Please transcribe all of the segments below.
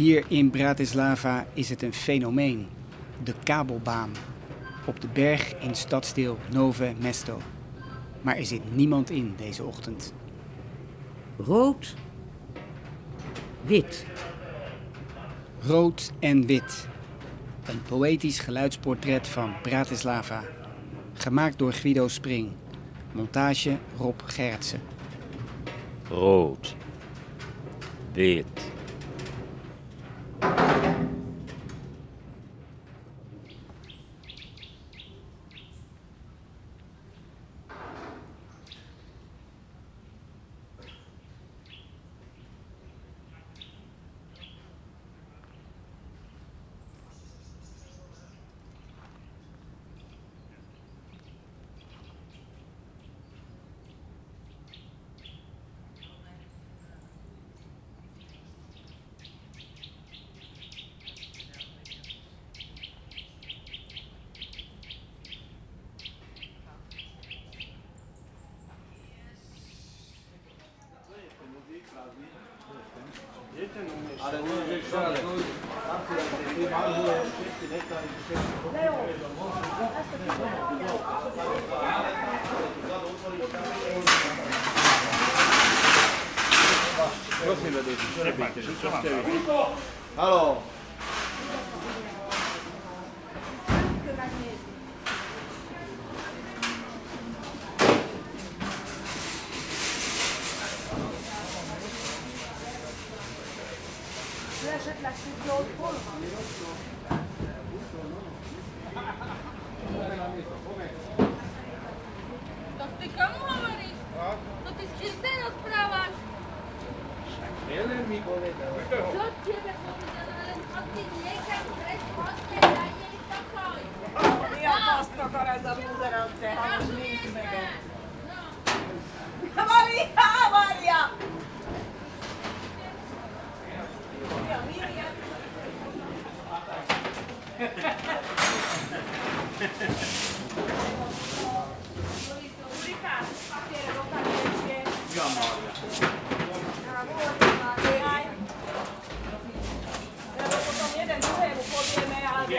Hier in Bratislava is het een fenomeen. De kabelbaan. Op de berg in stadsdeel Nove Mesto. Maar er zit niemand in deze ochtend. Rood, wit. Rood en wit. Een poëtisch geluidsportret van Bratislava. Gemaakt door Guido Spring. Montage Rob Gerritsen. rood, wit. Allora,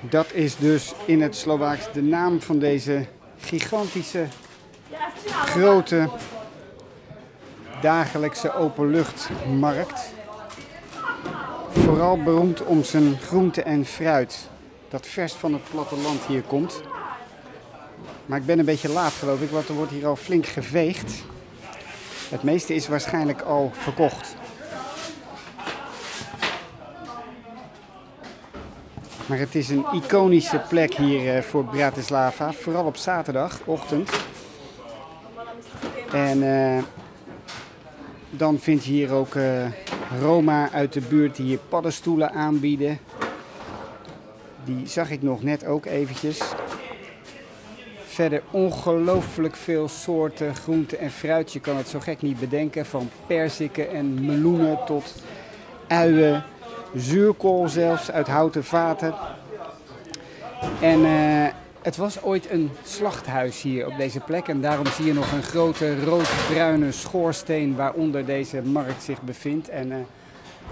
Dat is dus in het Slovaaks de naam van deze gigantische, grote, dagelijkse openluchtmarkt. Vooral beroemd om zijn groente en fruit, dat vers van het platteland hier komt. Maar ik ben een beetje laat geloof ik, want er wordt hier al flink geveegd. Het meeste is waarschijnlijk al verkocht. Maar het is een iconische plek hier eh, voor Bratislava, vooral op zaterdagochtend. En eh, dan vind je hier ook eh, Roma uit de buurt die hier paddenstoelen aanbieden. Die zag ik nog net ook eventjes. Verder ongelooflijk veel soorten groente en fruit. Je kan het zo gek niet bedenken. Van perziken en meloenen tot uien, zuurkool zelfs uit houten vaten. En eh, het was ooit een slachthuis hier op deze plek. En daarom zie je nog een grote roodbruine schoorsteen waaronder deze markt zich bevindt. En eh,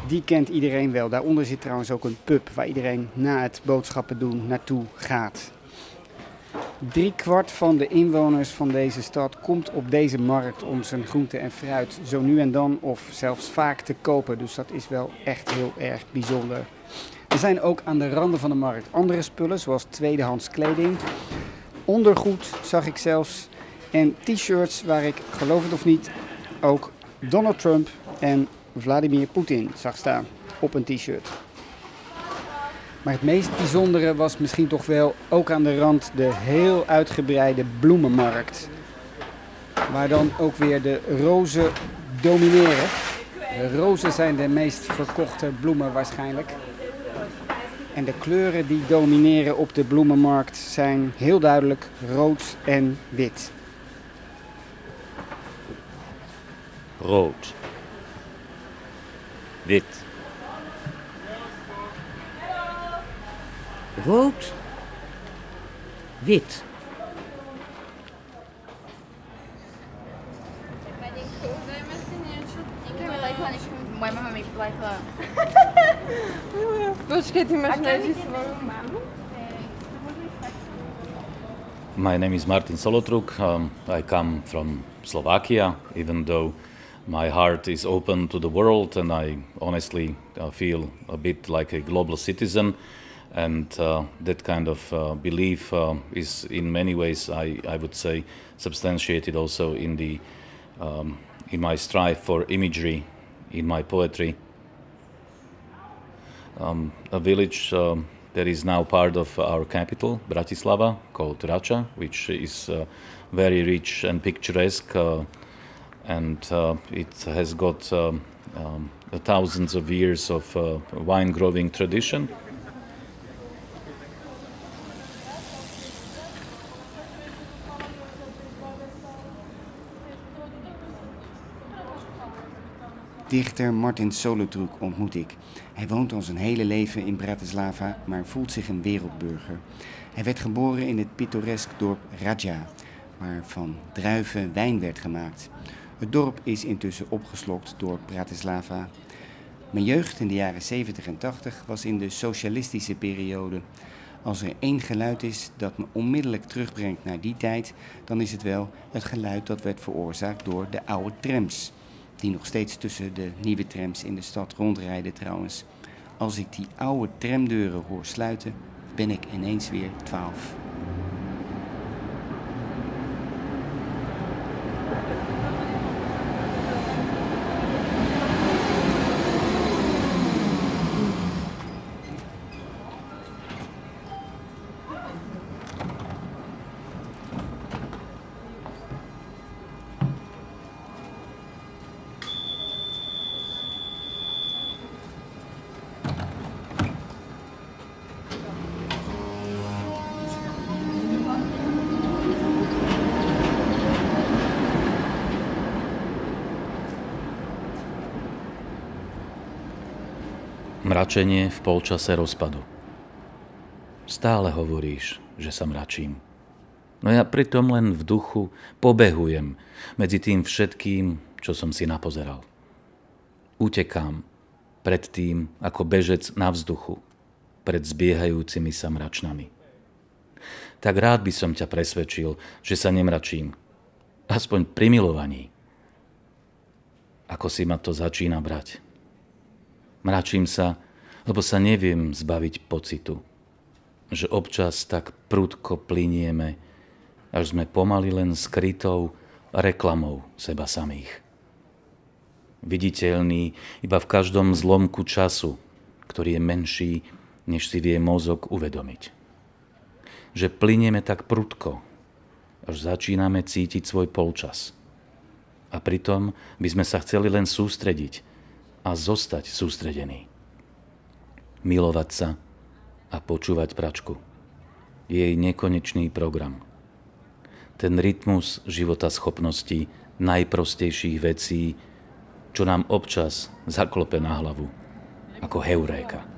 die kent iedereen wel. Daaronder zit trouwens ook een pub waar iedereen na het boodschappen doen naartoe gaat. Drie kwart van de inwoners van deze stad komt op deze markt om zijn groente en fruit zo nu en dan of zelfs vaak te kopen. Dus dat is wel echt heel erg bijzonder. Er zijn ook aan de randen van de markt andere spullen, zoals tweedehands kleding. Ondergoed zag ik zelfs. En t-shirts waar ik, geloof het of niet, ook Donald Trump en Vladimir Poetin zag staan op een t-shirt. Maar het meest bijzondere was misschien toch wel ook aan de rand de heel uitgebreide bloemenmarkt. Waar dan ook weer de rozen domineren. De rozen zijn de meest verkochte bloemen waarschijnlijk. En de kleuren die domineren op de bloemenmarkt zijn heel duidelijk rood en wit. rood, wit, Wit. My name is Martin Solotruk. Um, I come from Slovakia, even though my heart is open to the world and I honestly uh, feel a bit like a global citizen. And uh, that kind of uh, belief uh, is, in many ways, I, I would say, substantiated also in, the, um, in my strive for imagery in my poetry. Um, a village um, that is now part of our capital, Bratislava, called Rača, which is uh, very rich and picturesque, uh, and uh, it has got um, um, thousands of years of wine growing tradition. Dichter Martin Solotruk ontmoet ik. Hij woont al zijn hele leven in Bratislava, maar voelt zich een wereldburger. Hij werd geboren in het pittoresk dorp Raja, waar van druiven wijn werd gemaakt. Het dorp is intussen opgeslokt door Bratislava. Mijn jeugd in de jaren 70 en 80 was in de socialistische periode. Als er één geluid is dat me onmiddellijk terugbrengt naar die tijd, dan is het wel het geluid dat werd veroorzaakt door de oude trams. Die nog steeds tussen de nieuwe trams in de stad rondrijden trouwens. Als ik die oude tramdeuren hoor sluiten, ben ik ineens weer 12. Mračenie v polčase rozpadu. Stále hovoríš, že sa mračím. No ja pritom len v duchu pobehujem medzi tým všetkým, čo som si napozeral. Utekám pred tým ako bežec na vzduchu, pred zbiehajúcimi sa mračnami. Tak rád by som ťa presvedčil, že sa nemračím. Aspoň pri milovaní. Ako si ma to začína brať. Mračím sa, lebo sa neviem zbaviť pocitu, že občas tak prudko plinieme, až sme pomaly len skrytou reklamou seba samých. Viditeľný iba v každom zlomku času, ktorý je menší, než si vie mozog uvedomiť. Že plinieme tak prudko, až začíname cítiť svoj polčas. A pritom by sme sa chceli len sústrediť a zostať sústredený. Milovať sa a počúvať pračku. Jej nekonečný program. Ten rytmus života schopností najprostejších vecí, čo nám občas zaklope na hlavu, ako heuréka.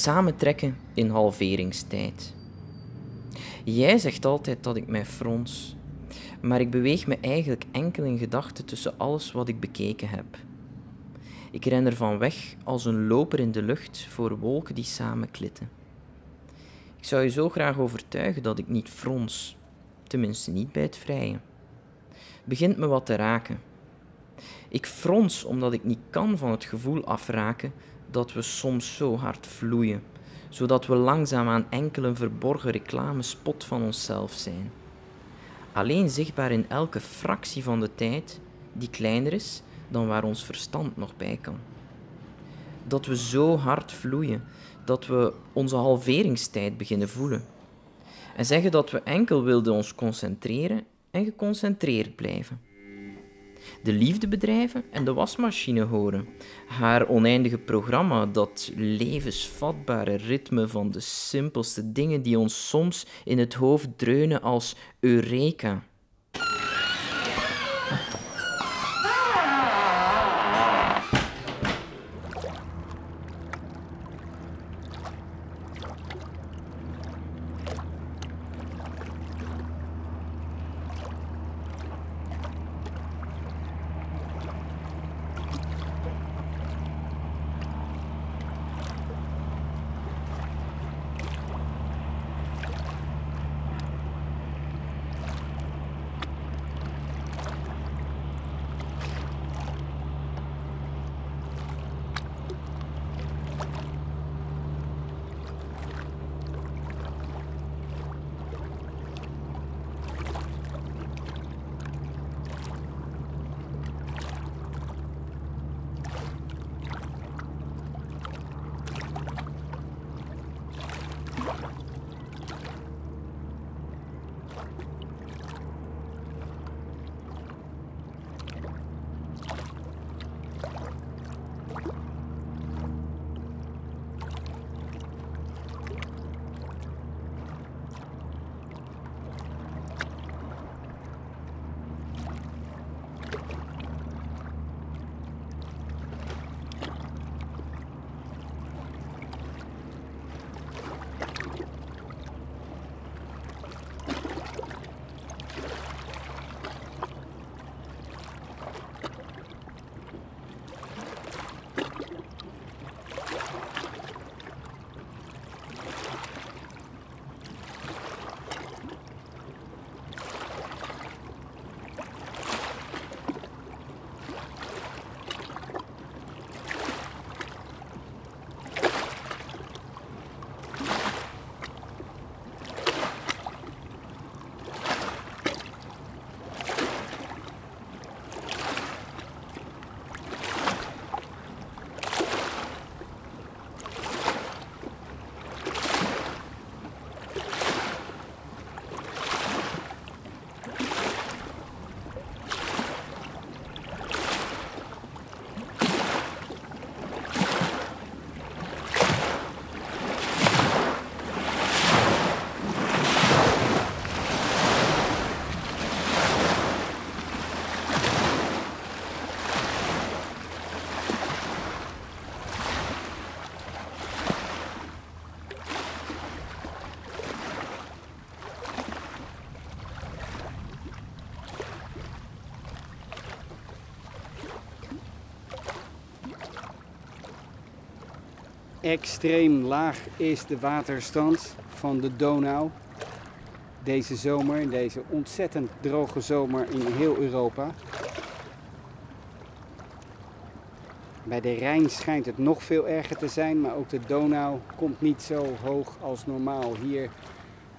Samentrekken in halveringstijd. Jij zegt altijd dat ik mij frons, maar ik beweeg me eigenlijk enkel in gedachten tussen alles wat ik bekeken heb. Ik ren ervan weg als een loper in de lucht voor wolken die samenklitten. Ik zou je zo graag overtuigen dat ik niet frons, tenminste niet bij het vrije. Begint me wat te raken. Ik frons omdat ik niet kan van het gevoel afraken dat we soms zo hard vloeien, zodat we langzaamaan enkel een verborgen reclamespot van onszelf zijn. Alleen zichtbaar in elke fractie van de tijd die kleiner is dan waar ons verstand nog bij kan. Dat we zo hard vloeien dat we onze halveringstijd beginnen voelen. En zeggen dat we enkel wilden ons concentreren en geconcentreerd blijven. De liefde bedrijven en de wasmachine horen. Haar oneindige programma, dat levensvatbare ritme van de simpelste dingen die ons soms in het hoofd dreunen als Eureka. Extreem laag is de waterstand van de Donau deze zomer, in deze ontzettend droge zomer in heel Europa. Bij de Rijn schijnt het nog veel erger te zijn, maar ook de Donau komt niet zo hoog als normaal. Hier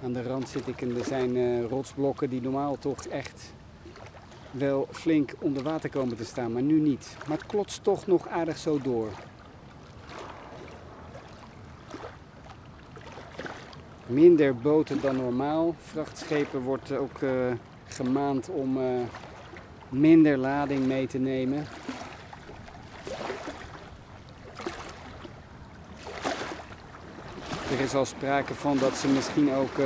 aan de rand zit ik en er zijn eh, rotsblokken die normaal toch echt wel flink onder water komen te staan, maar nu niet. Maar het klotst toch nog aardig zo door. Minder boten dan normaal. Vrachtschepen wordt ook uh, gemaand om uh, minder lading mee te nemen. Er is al sprake van dat ze misschien ook uh,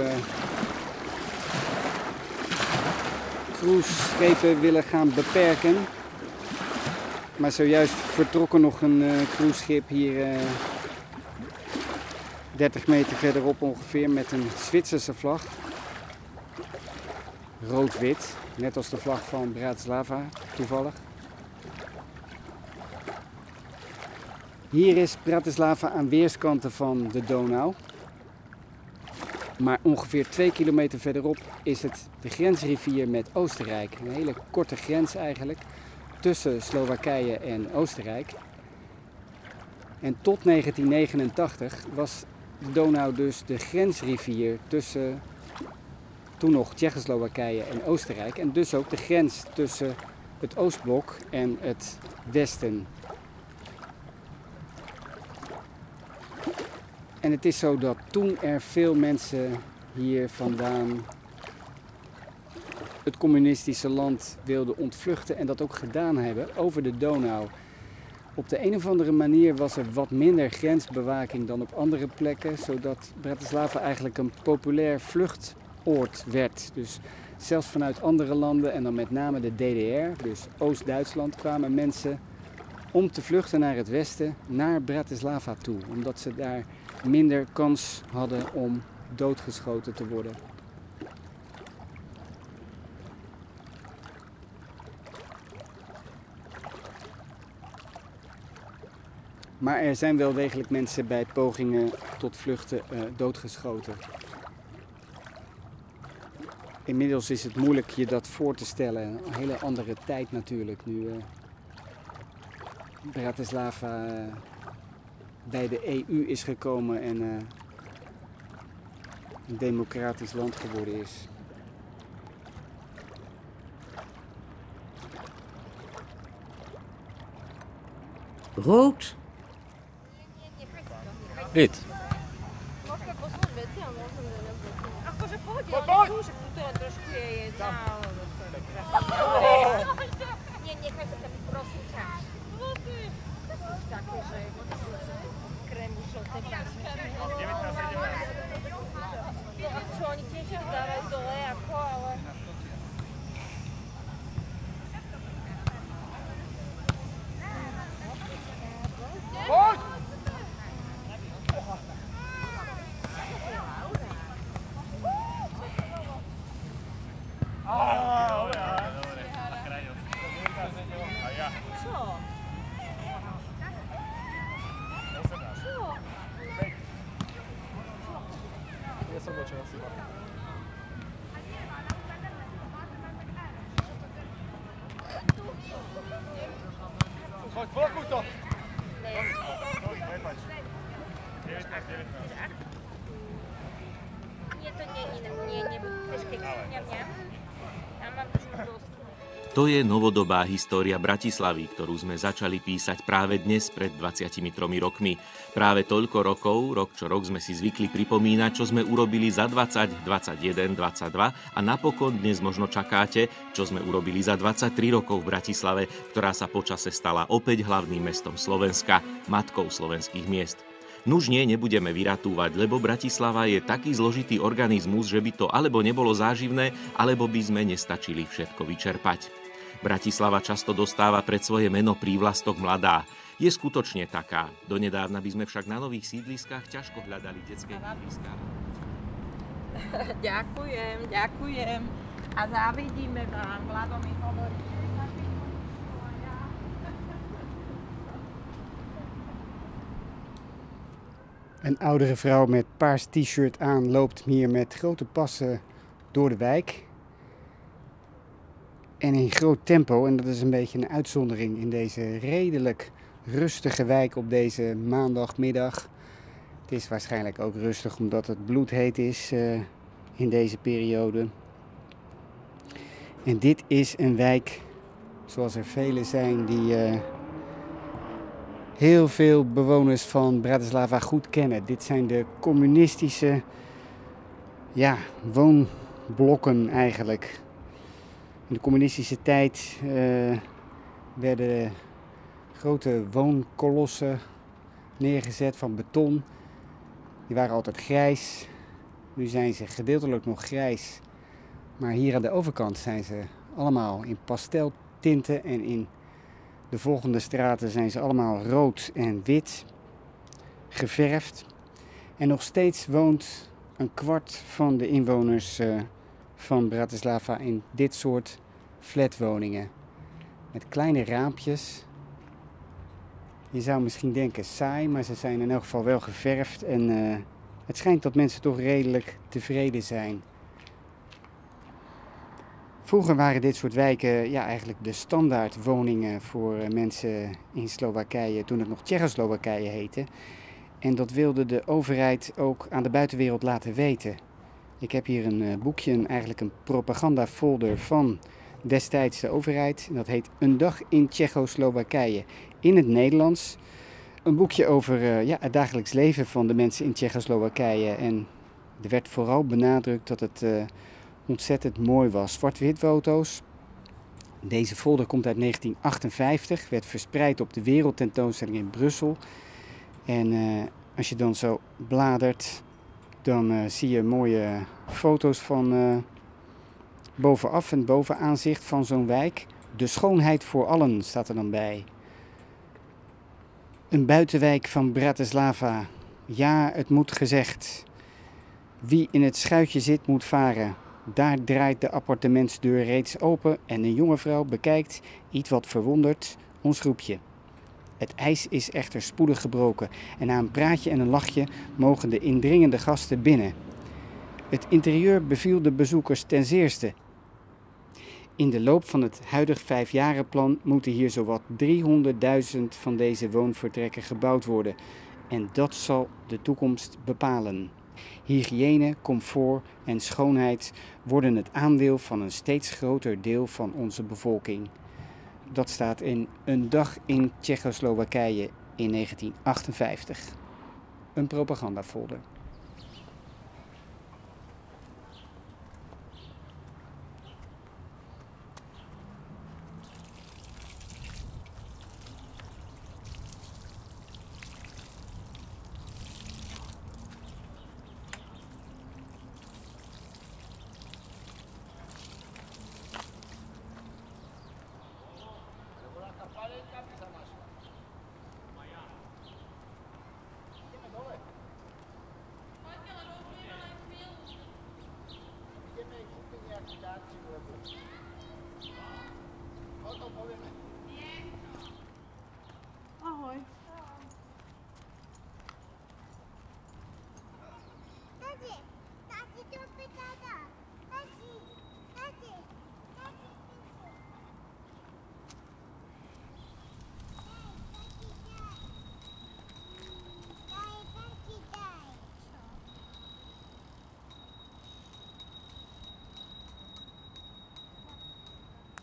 cruiseschepen willen gaan beperken. Maar zojuist vertrokken nog een cruiseschip hier 30 meter verderop ongeveer met een Zwitserse vlag. Rood-wit, net als de vlag van Bratislava toevallig. Hier is Bratislava aan weerskanten van de Donau. Maar ongeveer 2 kilometer verderop is het de grensrivier met Oostenrijk. Een hele korte grens eigenlijk tussen Slowakije en Oostenrijk. En tot 1989 was de Donau dus de grensrivier tussen toen nog Tsjechoslowakije en Oostenrijk. En dus ook de grens tussen het Oostblok en het Westen. En het is zo dat toen er veel mensen hier vandaan het communistische land wilden ontvluchten en dat ook gedaan hebben over de Donau. Op de een of andere manier was er wat minder grensbewaking dan op andere plekken, zodat Bratislava eigenlijk een populair vluchtoord werd. Dus zelfs vanuit andere landen en dan met name de DDR, dus Oost-Duitsland, kwamen mensen om te vluchten naar het westen, naar Bratislava toe, omdat ze daar minder kans hadden om doodgeschoten te worden. Maar er zijn wel degelijk mensen bij pogingen tot vluchten uh, doodgeschoten. Inmiddels is het moeilijk je dat voor te stellen. Een hele andere tijd natuurlijk. Nu uh, Bratislava uh, bij de EU is gekomen en een democratisch land geworden is. Rood Idź. Można go zgubić, ja možem da ne bude. Ako že podi, on slušak tu to trošku je jedna. Nie, nie, tak to mi prosi ciaż. Tak. Takie, że kremu żółte. 19 Czy oni 50 dawać dole, jako, ale... To je novodobá história Bratislavy, ktorú sme začali písať práve dnes pred 23 rokmi. Práve toľko rokov, rok čo rok sme si zvykli pripomínať, čo sme urobili za 20, 21, 22 a napokon dnes možno čakáte, čo sme urobili za 23 rokov v Bratislave, ktorá sa počase stala opäť hlavným mestom Slovenska, matkou slovenských miest. Nuž nie, nebudeme vyratúvať, lebo Bratislava je taký zložitý organizmus, že by to alebo nebolo záživné, alebo by sme nestačili všetko vyčerpať. Bratislava často dostáva pred svoje meno prívlastok mladá. Je skutočne taká. Donedávna by sme však na nových sídliskách ťažko hľadali detské ihriská. Ďakujem, ďakujem. A závidíme vám, Vlado mi hovorí. Een oudere vrouw met paars t-shirt aan loopt hier met grote passen door de wijk. En in groot tempo, en dat is een beetje een uitzondering in deze redelijk rustige wijk op deze maandagmiddag. Het is waarschijnlijk ook rustig omdat het bloedheet is uh, in deze periode. En dit is een wijk, zoals er vele zijn, die uh, heel veel bewoners van Bratislava goed kennen. Dit zijn de communistische ja, woonblokken eigenlijk. In de communistische tijd uh, werden grote woonkolossen neergezet van beton. Die waren altijd grijs. Nu zijn ze gedeeltelijk nog grijs. Maar hier aan de overkant zijn ze allemaal in pasteltinten. En in de volgende straten zijn ze allemaal rood en wit geverfd. En nog steeds woont een kwart van de inwoners uh, van Bratislava in dit soort flatwoningen. Met kleine raampjes. Je zou misschien denken saai, maar ze zijn in elk geval wel geverfd. En uh, het schijnt dat mensen toch redelijk tevreden zijn. Vroeger waren dit soort wijken ja, eigenlijk de standaard woningen voor mensen in Slowakije, toen het nog Tsjechoslowakije heette. En dat wilde de overheid ook aan de buitenwereld laten weten. Ik heb hier een eh, boekje, eigenlijk een propagandafolder van destijds de overheid. Dat heet Een dag in Tsjechoslowakije in het Nederlands. Een boekje over eh, ja, het dagelijks leven van de mensen in Tsjechoslowakije. En er werd vooral benadrukt dat het eh, ontzettend mooi was. Zwart-wit foto's. Deze folder komt uit 1958, werd verspreid op de wereldtentoonstelling in Brussel. En als je dan zo bladert, dan eh, zie je mooie foto's van eh, bovenaf en bovenaanzicht van zo'n wijk. De schoonheid voor allen staat er dan bij. Een buitenwijk van Bratislava. Ja, het moet gezegd. Wie in het schuitje zit, moet varen. Daar draait de appartementsdeur reeds open en een jonge vrouw bekijkt, iets wat verwonderd, ons groepje. Het ijs is echter spoedig gebroken en na een praatje en een lachje mogen de indringende gasten binnen. Het interieur beviel de bezoekers ten zeerste. In de loop van het huidig vijfjarenplan moeten hier zowat 300.000 van deze woonvertrekken gebouwd worden. En dat zal de toekomst bepalen. Hygiëne, comfort en schoonheid worden het aandeel van een steeds groter deel van onze bevolking. Dat staat in Een dag in Tsjechoslowakije in 1958. Een propagandafolder.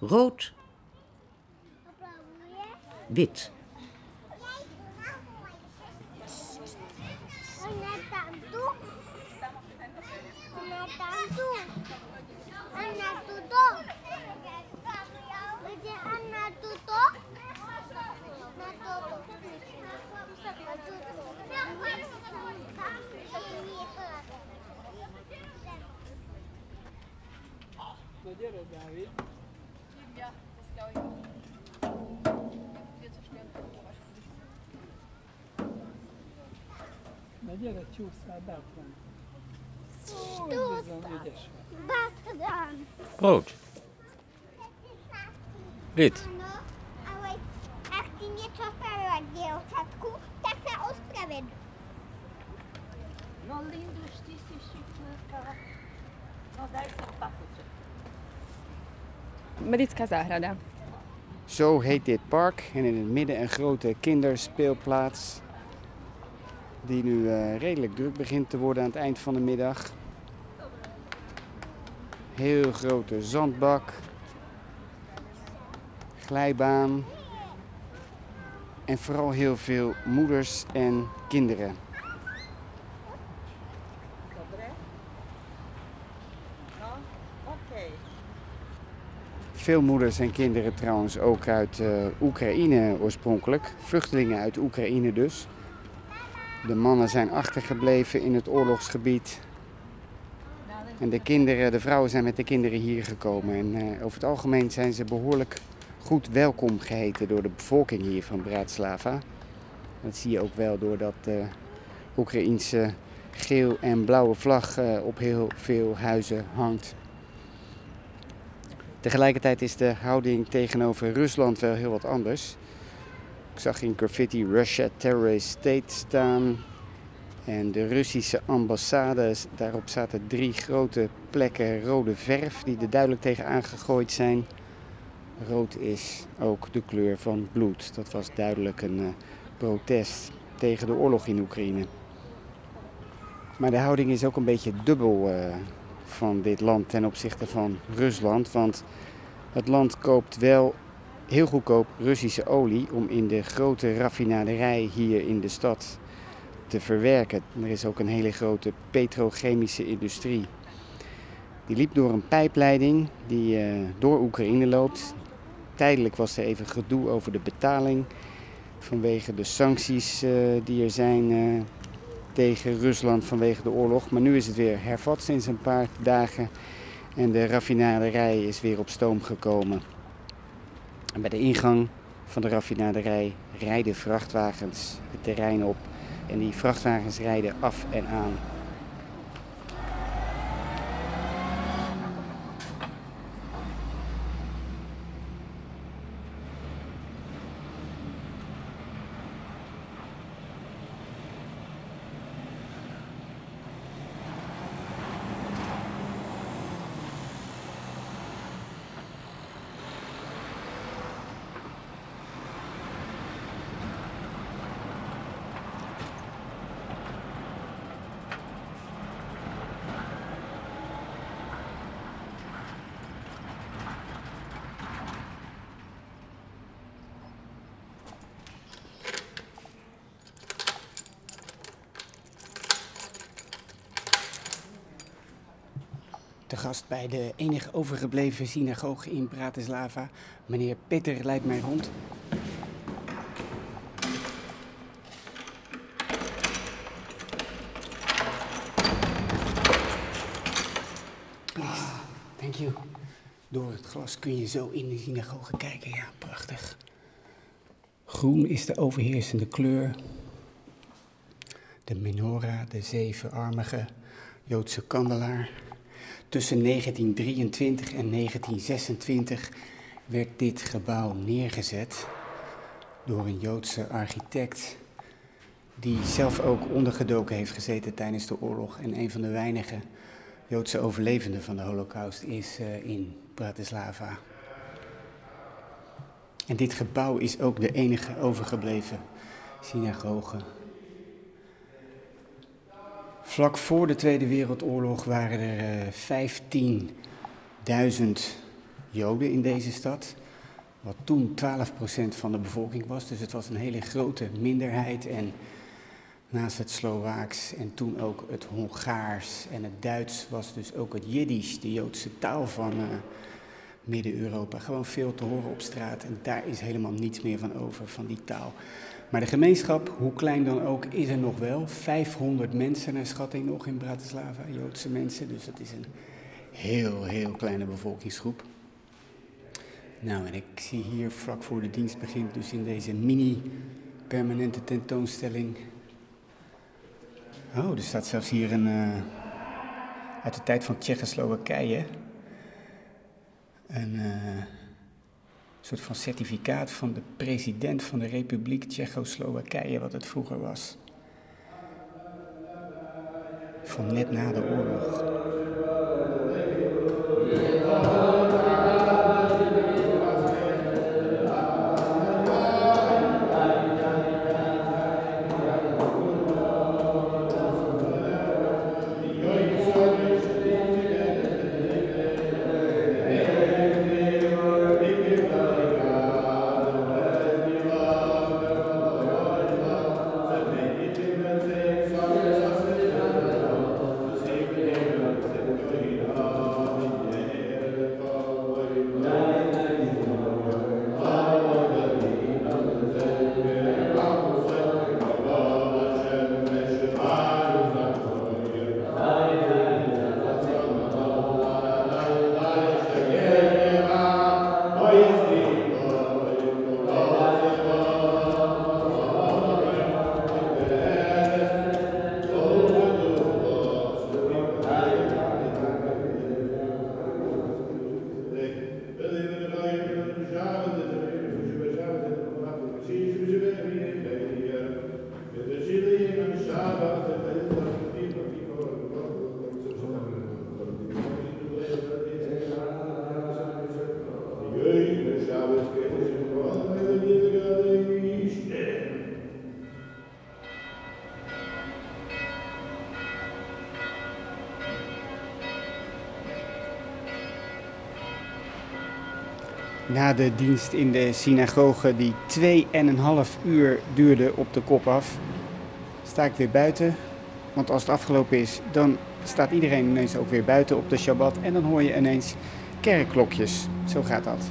Rood, wit. Na gyere, csúszál bátran. Csúsztam. Bátran. Chodź. Idź. Ale ak ty niečo spravila, dievčatku, tak sa ospravedl. No Linduš, ty si šičúrka. No daj sa papuče. Medická záhrada. Zo heet dit park en in het midden een grote kinderspeelplaats. Die nu eh, redelijk druk begint te worden aan het eind van de middag. Heel grote zandbak. Glijbaan. En vooral heel veel moeders en kinderen. Veel moeders en kinderen trouwens ook uit eh, Oekraïne oorspronkelijk. Vluchtelingen uit Oekraïne dus. De mannen zijn achtergebleven in het oorlogsgebied. En de kinderen, de vrouwen zijn met de kinderen hier gekomen. En eh, over het algemeen zijn ze behoorlijk goed welkom geheten door de bevolking hier van Bratislava. Dat zie je ook wel doordat de Oekraïense geel en blauwe vlag eh, op heel veel huizen hangt. Tegelijkertijd is de houding tegenover Rusland wel heel wat anders. Ik zag in graffiti Russia Terrorist State staan. En de Russische ambassade, daarop zaten drie grote plekken rode verf die er duidelijk tegen aangegooid zijn. Rood is ook de kleur van bloed. Dat was duidelijk een eh, protest. tegen de oorlog in Oekraïne. Maar de houding is ook een beetje dubbel eh, van dit land ten opzichte van Rusland. Want het land koopt wel heel goedkoop Russische olie om in de grote raffinaderij hier in de stad te verwerken. Er is ook een hele grote petrochemische industrie. Die liep door een pijpleiding die eh, door Oekraïne loopt. Tijdelijk was er even gedoe over de betaling vanwege de sancties eh, die er zijn eh, tegen Rusland vanwege de oorlog. Maar nu is het weer hervat sinds een paar dagen en de raffinaderij is weer op stoom gekomen. En bij de ingang van de raffinaderij rijden vrachtwagens het terrein op en die vrachtwagens rijden af en aan. Te gast bij de enige overgebleven synagoge in Bratislava. Meneer Peter leidt mij rond. Ah, thank. Door het glas kun je zo in de synagoge kijken. Ja, prachtig. Groen is de overheersende kleur. De menorah, de zevenarmige Joodse kandelaar. Tussen 1923 en 1926 werd dit gebouw neergezet door een Joodse architect die zelf ook ondergedoken heeft gezeten tijdens de oorlog en een van de weinige Joodse overlevenden van de Holocaust is uh, in Bratislava. En dit gebouw is ook de enige overgebleven synagoge Vlak voor de Tweede Wereldoorlog waren er uh, 15.000 Joden in deze stad. Wat toen 12% van de bevolking was. Dus het was een hele grote minderheid. En naast het Slovaaks en toen ook het Hongaars en het Duits was dus ook het Jiddisch, de Joodse taal van uh, Midden-Europa. Gewoon veel te horen op straat. En daar is helemaal niets meer van over, van die taal. Maar de gemeenschap, hoe klein dan ook, is er nog wel. 500 mensen naar schatting nog in Bratislava, Joodse mensen. Dus dat is een heel, heel kleine bevolkingsgroep. Nou, en ik zie hier vlak voor de dienst begint, dus in deze mini-permanente tentoonstelling. Oh, er staat zelfs hier een. Uh, uit de tijd van Tsjechoslowakije. Een. Uh, soort van certificaat van de president van de Republiek Tsjechoslowakije, wat het vroeger was. Van net na de oorlog. Na de dienst in de synagoge, die 2,5 uur duurde op de kop af, sta ik weer buiten. Want als het afgelopen is, dan staat iedereen ineens ook weer buiten op de Shabbat. En dan hoor je ineens kerkklokjes. Zo gaat dat.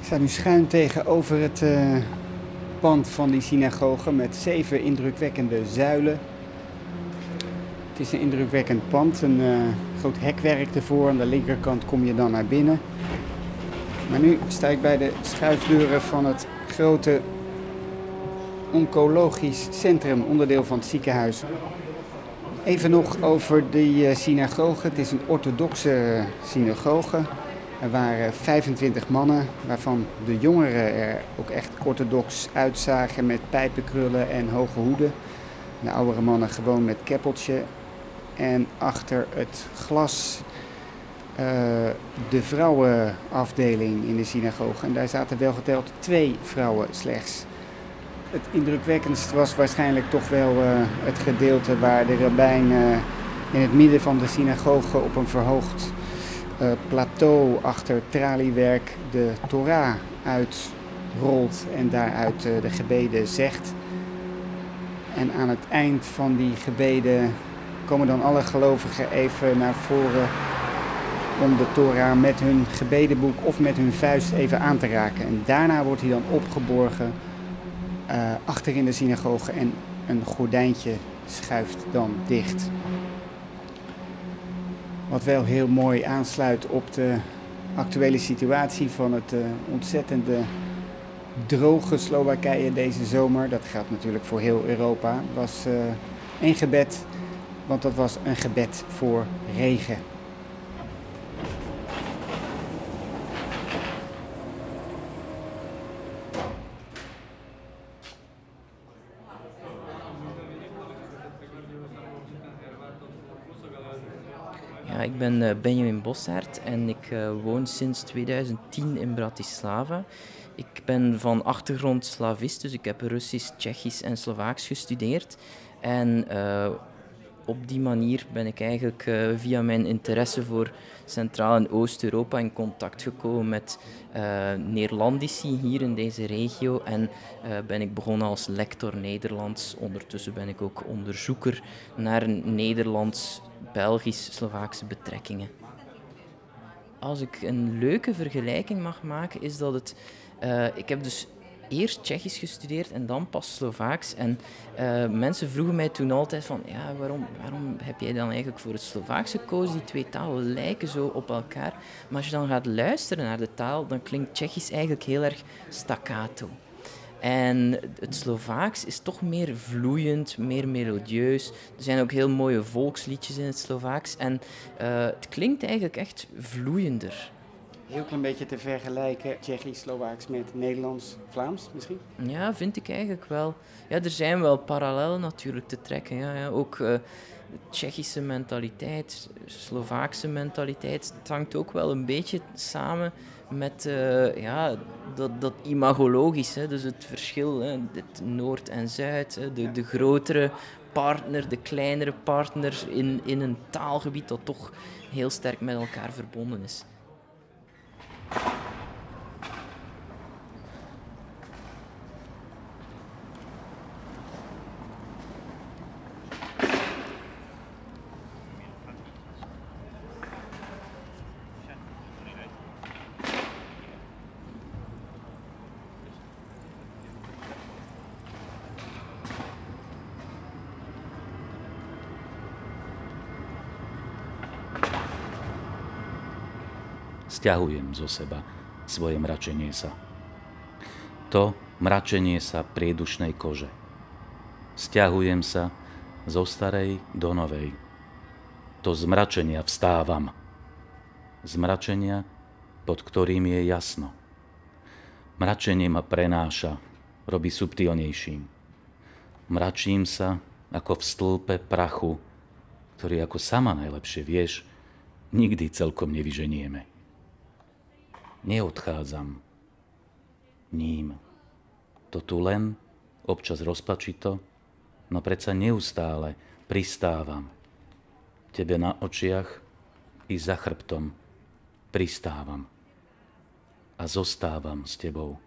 Ik sta nu schuin tegenover het uh, pand van die synagoge met zeven indrukwekkende zuilen. Het is een indrukwekkend pand, een uh, groot hekwerk ervoor. Aan de linkerkant kom je dan naar binnen. Maar nu sta ik bij de schuifdeuren van het grote oncologisch centrum, onderdeel van het ziekenhuis. Even nog over die uh, synagoge. Het is een orthodoxe synagoge. Er waren 25 mannen, waarvan de jongeren er ook echt orthodox uitzagen met pijpenkrullen en hoge hoeden. De oudere mannen gewoon met keppeltje. En achter het glas de vrouwenafdeling in de synagoge. En daar zaten wel geteld twee vrouwen slechts. Het indrukwekkendst was waarschijnlijk toch wel uh, het gedeelte waar de rabbijn uh, in het midden van de synagoge op een verhoogd plateau achter traliewerk de Torah uitrolt en daaruit de gebeden zegt. En aan het eind van die gebeden komen dan alle gelovigen even naar voren om de Torah met hun gebedenboek of met hun vuist even aan te raken. En daarna wordt hij dan opgeborgen uh, achter in de synagoge en een gordijntje schuift dan dicht. Wat wel heel mooi aansluit op de actuele situatie van het uh, ontzettende droge Slowakije deze zomer. Dat geldt natuurlijk voor heel Europa. was uh, één gebed, want dat was een gebed voor regen. Ik ben uh, Benjamin Bossaert en ik uh, woon sinds 2010 in Bratislava. Ik ben van achtergrond slavist, dus ik heb Russisch, Tsjechisch en Slovaaks gestudeerd. En uh, op die manier ben ik eigenlijk via mijn interesse voor Centraal- en Oost-Europa in contact gekomen met Neerlandici hier in deze regio. En ben ik begonnen als lector Nederlands. Ondertussen ben ik ook onderzoeker naar Nederlands Belgisch-Slovaakse betrekkingen. Als ik een leuke vergelijking mag maken, is dat het. Uh, ik heb dus eerst Tsjechisch gestudeerd en dan pas Slovaaks. En uh, mensen vroegen mij toen altijd van, ja, waarom, waarom heb jij dan eigenlijk voor het Slovaaks gekozen? Die twee talen lijken zo op elkaar. Maar als je dan gaat luisteren naar de taal, dan klinkt Tsjechisch eigenlijk heel erg staccato. En het Slovaaks is toch meer vloeiend, meer melodieus. Er zijn ook heel mooie volksliedjes in het Slovaaks. En uh, het klinkt eigenlijk echt vloeiender. Heel klein beetje te vergelijken Tsjechisch, Slovaaks met Nederlands, Vlaams misschien? Ja, vind ik eigenlijk wel. Ja, er zijn wel parallellen natuurlijk te trekken. Ja, ja. Ook uh, Tsjechische mentaliteit, Slovaakse mentaliteit, het hangt ook wel een beetje samen met uh, ja, dat, dat imagologisch, dus het verschil, hè, het Noord en Zuid, hè, de, de grotere partner, de kleinere partner in, in een taalgebied dat toch heel sterk met elkaar verbonden is. あ。Sťahujem zo seba svoje mračenie sa. To mračenie sa priedušnej kože. Sťahujem sa zo starej do novej. To zmračenia vstávam. Zmračenia, pod ktorým je jasno. Mračenie ma prenáša, robí subtilnejším. Mračím sa ako v stĺpe prachu, ktorý ako sama najlepšie vieš, nikdy celkom nevyženieme neodchádzam ním. To tu len, občas rozpačito, no predsa neustále pristávam. Tebe na očiach i za chrbtom pristávam. a zostávam s tebou.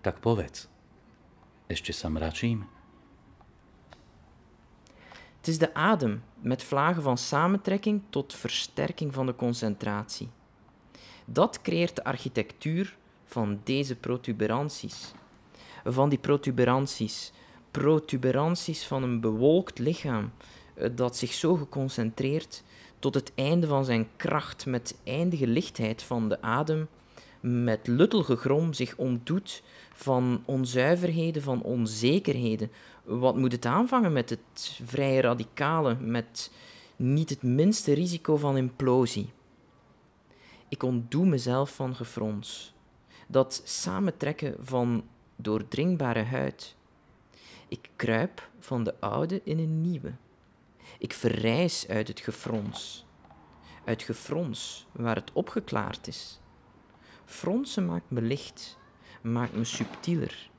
Tak povedz, ešte sa mračím? Het is de adem met vlagen van samentrekking tot versterking van de concentratie. Dat creëert de architectuur van deze protuberanties. Van die protuberanties. Protuberanties van een bewolkt lichaam eh, dat zich zo geconcentreerd tot het einde van zijn kracht met eindige lichtheid van de adem, met luttel grom zich ontdoet van onzuiverheden, van onzekerheden. Wat moet het aanvangen met het vrije radicale, met niet het minste risico van implosie? Ik ontdoe mezelf van gefrons, dat samentrekken van doordringbare huid. Ik kruip van de oude in een nieuwe. Ik verrijs uit het gefrons, uit gefrons waar het opgeklaard is. Fronsen maakt me licht, maakt me subtieler.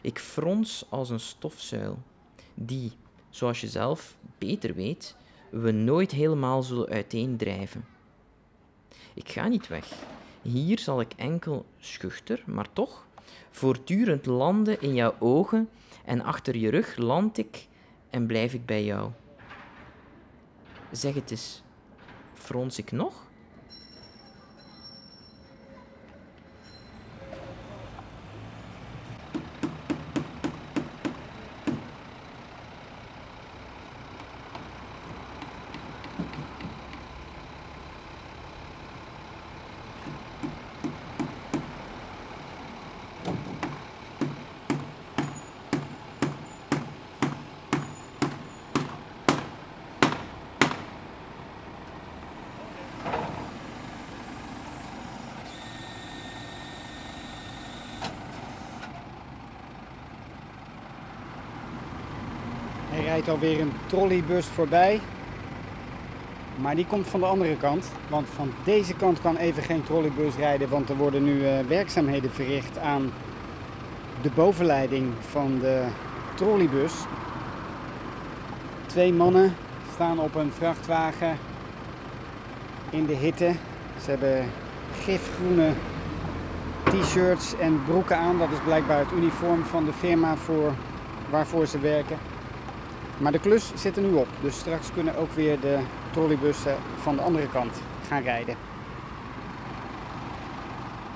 Ik frons als een stofzuil, die, zoals je zelf beter weet, we nooit helemaal zullen uiteendrijven. Ik ga niet weg. Hier zal ik enkel schuchter, maar toch, voortdurend landen in jouw ogen en achter je rug land ik en blijf ik bij jou. Zeg het eens, frons ik nog? Rijdt alweer een trolleybus voorbij. Maar die komt van de andere kant. Want van deze kant kan even geen trolleybus rijden. Want er worden nu eh, werkzaamheden verricht aan de bovenleiding van de trolleybus. Twee mannen staan op een vrachtwagen in de hitte. Ze hebben gifgroene t-shirts en broeken aan. Dat is blijkbaar het uniform van de firma voor, waarvoor ze werken. Maar de klus zit er nu op, dus straks kunnen ook weer de trolleybussen van de andere kant gaan rijden.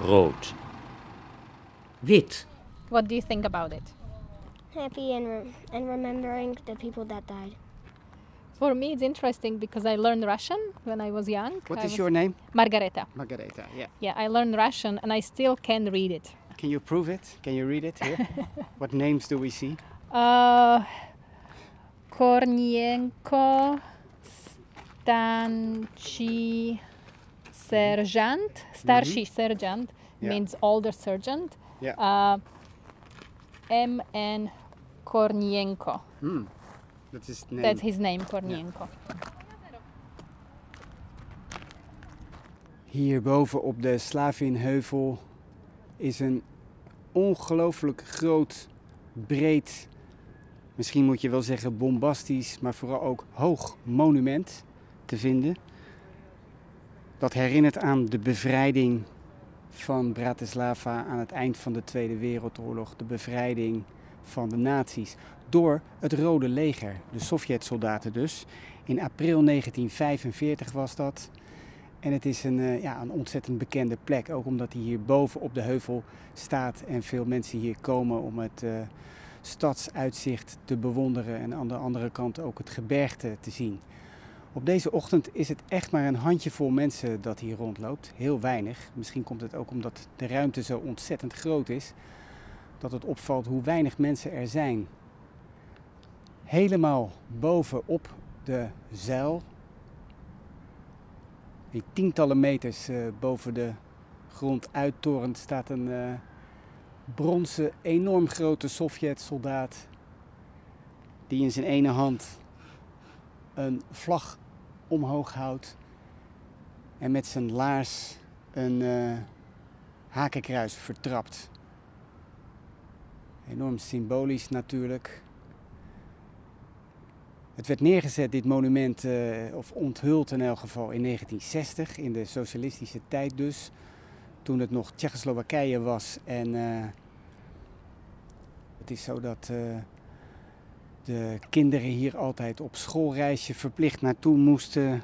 Rood. Wit. What do you think about it? Happy and, re- and remembering the people that died. For me, it's interesting because I learned Russian when I was young. What I is your name? Margareta. Margareta, yeah. Yeah, I learned Russian and I still can read it. Can you prove it? Can you read it here? what names do we see? Uh, Kornienko, Stanchi, Sergeant. Starshi sergeant Yeah. means older sergeant. Yeah. Uh, M.N. Kornienko. Hmm. Dat is het name. That's his name, Kornienko. Hierboven op de Slavinheuvel is een ongelooflijk groot, breed, misschien moet je wel zeggen bombastisch, maar vooral ook hoog monument te vinden. Dat herinnert aan de bevrijding van Bratislava aan het eind van de Tweede Wereldoorlog. De bevrijding van de nazi's door het Rode Leger, de Sovjetsoldaten dus. In april 1945 was dat. En het is een, eh, ja, een ontzettend bekende plek, ook omdat hij hier boven op de heuvel staat en veel mensen hier komen om het eh, stadsuitzicht te bewonderen en aan de andere kant ook het gebergte te zien. Op deze ochtend is het echt maar een handjevol mensen dat hier rondloopt, heel weinig. Misschien komt het ook omdat de ruimte zo ontzettend groot is, dat het opvalt hoe weinig mensen er zijn. Helemaal bovenop de zuil die tientallen meters eh, boven de grond uittorent staat een eh, bronzen, enorm grote Sovjet-soldaat. Die in zijn ene hand een vlag omhoog houdt. En met zijn laars een eh, hakenkruis vertrapt. Enorm symbolisch natuurlijk. Het werd neergezet, dit monument, eh, of onthuld in elk geval, in 1960, in de socialistische tijd dus. Toen het nog Tsjechoslowakije was. En eh, het is zo dat eh, de kinderen hier altijd op schoolreisje verplicht naartoe moesten.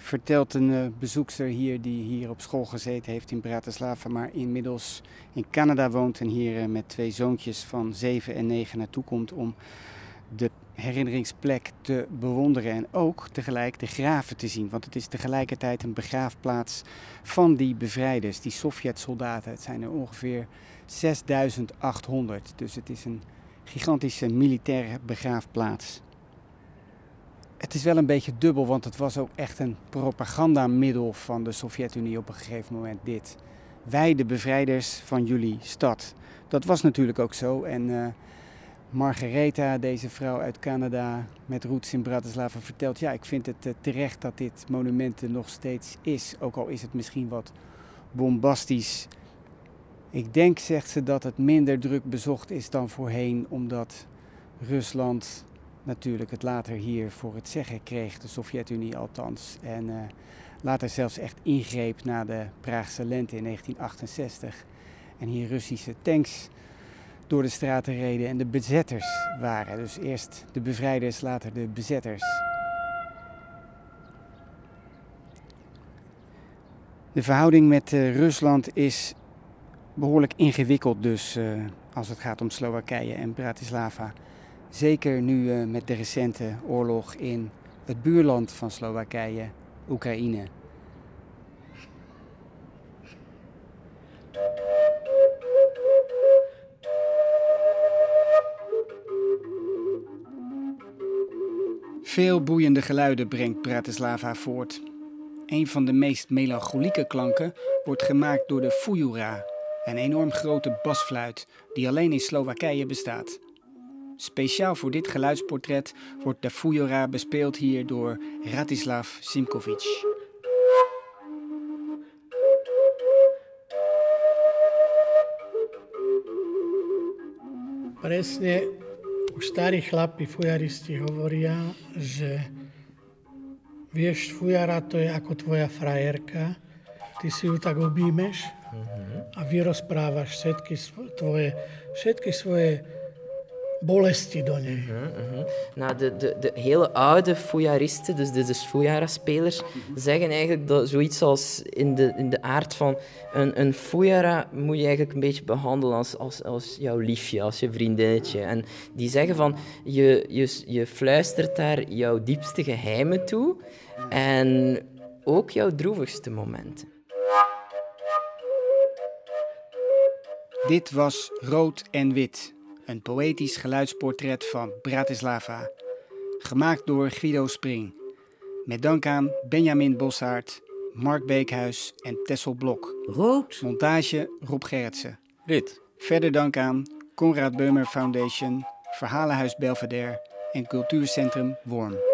Vertelt een uh, bezoekster hier die hier op school gezeten heeft in Bratislava, maar inmiddels in Canada woont en hier met twee zoontjes van 7 en 9 naartoe komt om de herinneringsplek te bewonderen en ook tegelijk de graven te zien. Want het is tegelijkertijd een begraafplaats van die bevrijders, die Sovjet-soldaten. Het zijn er ongeveer 6800, dus het is een gigantische militaire begraafplaats. Het is wel een beetje dubbel, want het was ook echt een propagandamiddel van de Sovjet-Unie op een gegeven moment dit. Wij, de bevrijders van jullie stad. Dat was natuurlijk ook zo en... Uh, Margaretha, deze vrouw uit Canada met roots in Bratislava, vertelt: Ja, ik vind het uh, terecht dat dit monument er nog steeds is. Ook al is het misschien wat bombastisch. Ik denk, zegt ze, dat het minder druk bezocht is dan voorheen, omdat Rusland natuurlijk het later hier voor het zeggen kreeg, de Sovjet-Unie althans. En uh, later zelfs echt ingreep na de Praagse lente in 1968. En hier Russische tanks door de straten reden en de bezetters waren. Dus eerst de bevrijders, later de bezetters. De verhouding met uh, Rusland is behoorlijk ingewikkeld dus uh, als het gaat om Slowakije en Bratislava. Zeker nu uh, met de recente oorlog in het buurland van Slowakije, Oekraïne. Veel boeiende geluiden brengt Bratislava voort. Een van de meest melancholieke klanken wordt gemaakt door de fujura, een enorm grote basfluit die alleen in Slowakije bestaat. Speciaal voor dit geluidsportret wordt de fujura bespeeld hier door Ratislav Simkovic. Presne už starí chlapi, fujaristi hovoria, že vieš, fujara to je ako tvoja frajerka, ty si ju tak objímeš a vyrozprávaš všetky tvoje, všetky svoje bolesti do nej. Uh -huh. Nou, de, de, de hele oude fouillaristen, dus de, de fouillara-spelers, zeggen eigenlijk dat zoiets als in de, in de aard van een, een fouillara moet je eigenlijk een beetje behandelen als, als, als jouw liefje, als je vriendinnetje. En die zeggen van, je, je, je fluistert daar jouw diepste geheimen toe en ook jouw droevigste momenten. Dit was Rood en Wit een poëtisch geluidsportret van Bratislava. Gemaakt door Guido Spring. Met dank aan Benjamin Bossaert, Mark Beekhuis en Tessel Blok. Rood. Montage Rob Gerritsen. Wit. Verder dank aan Conrad Beumer Foundation, Verhalenhuis Belvedere en Cultuurcentrum Worm.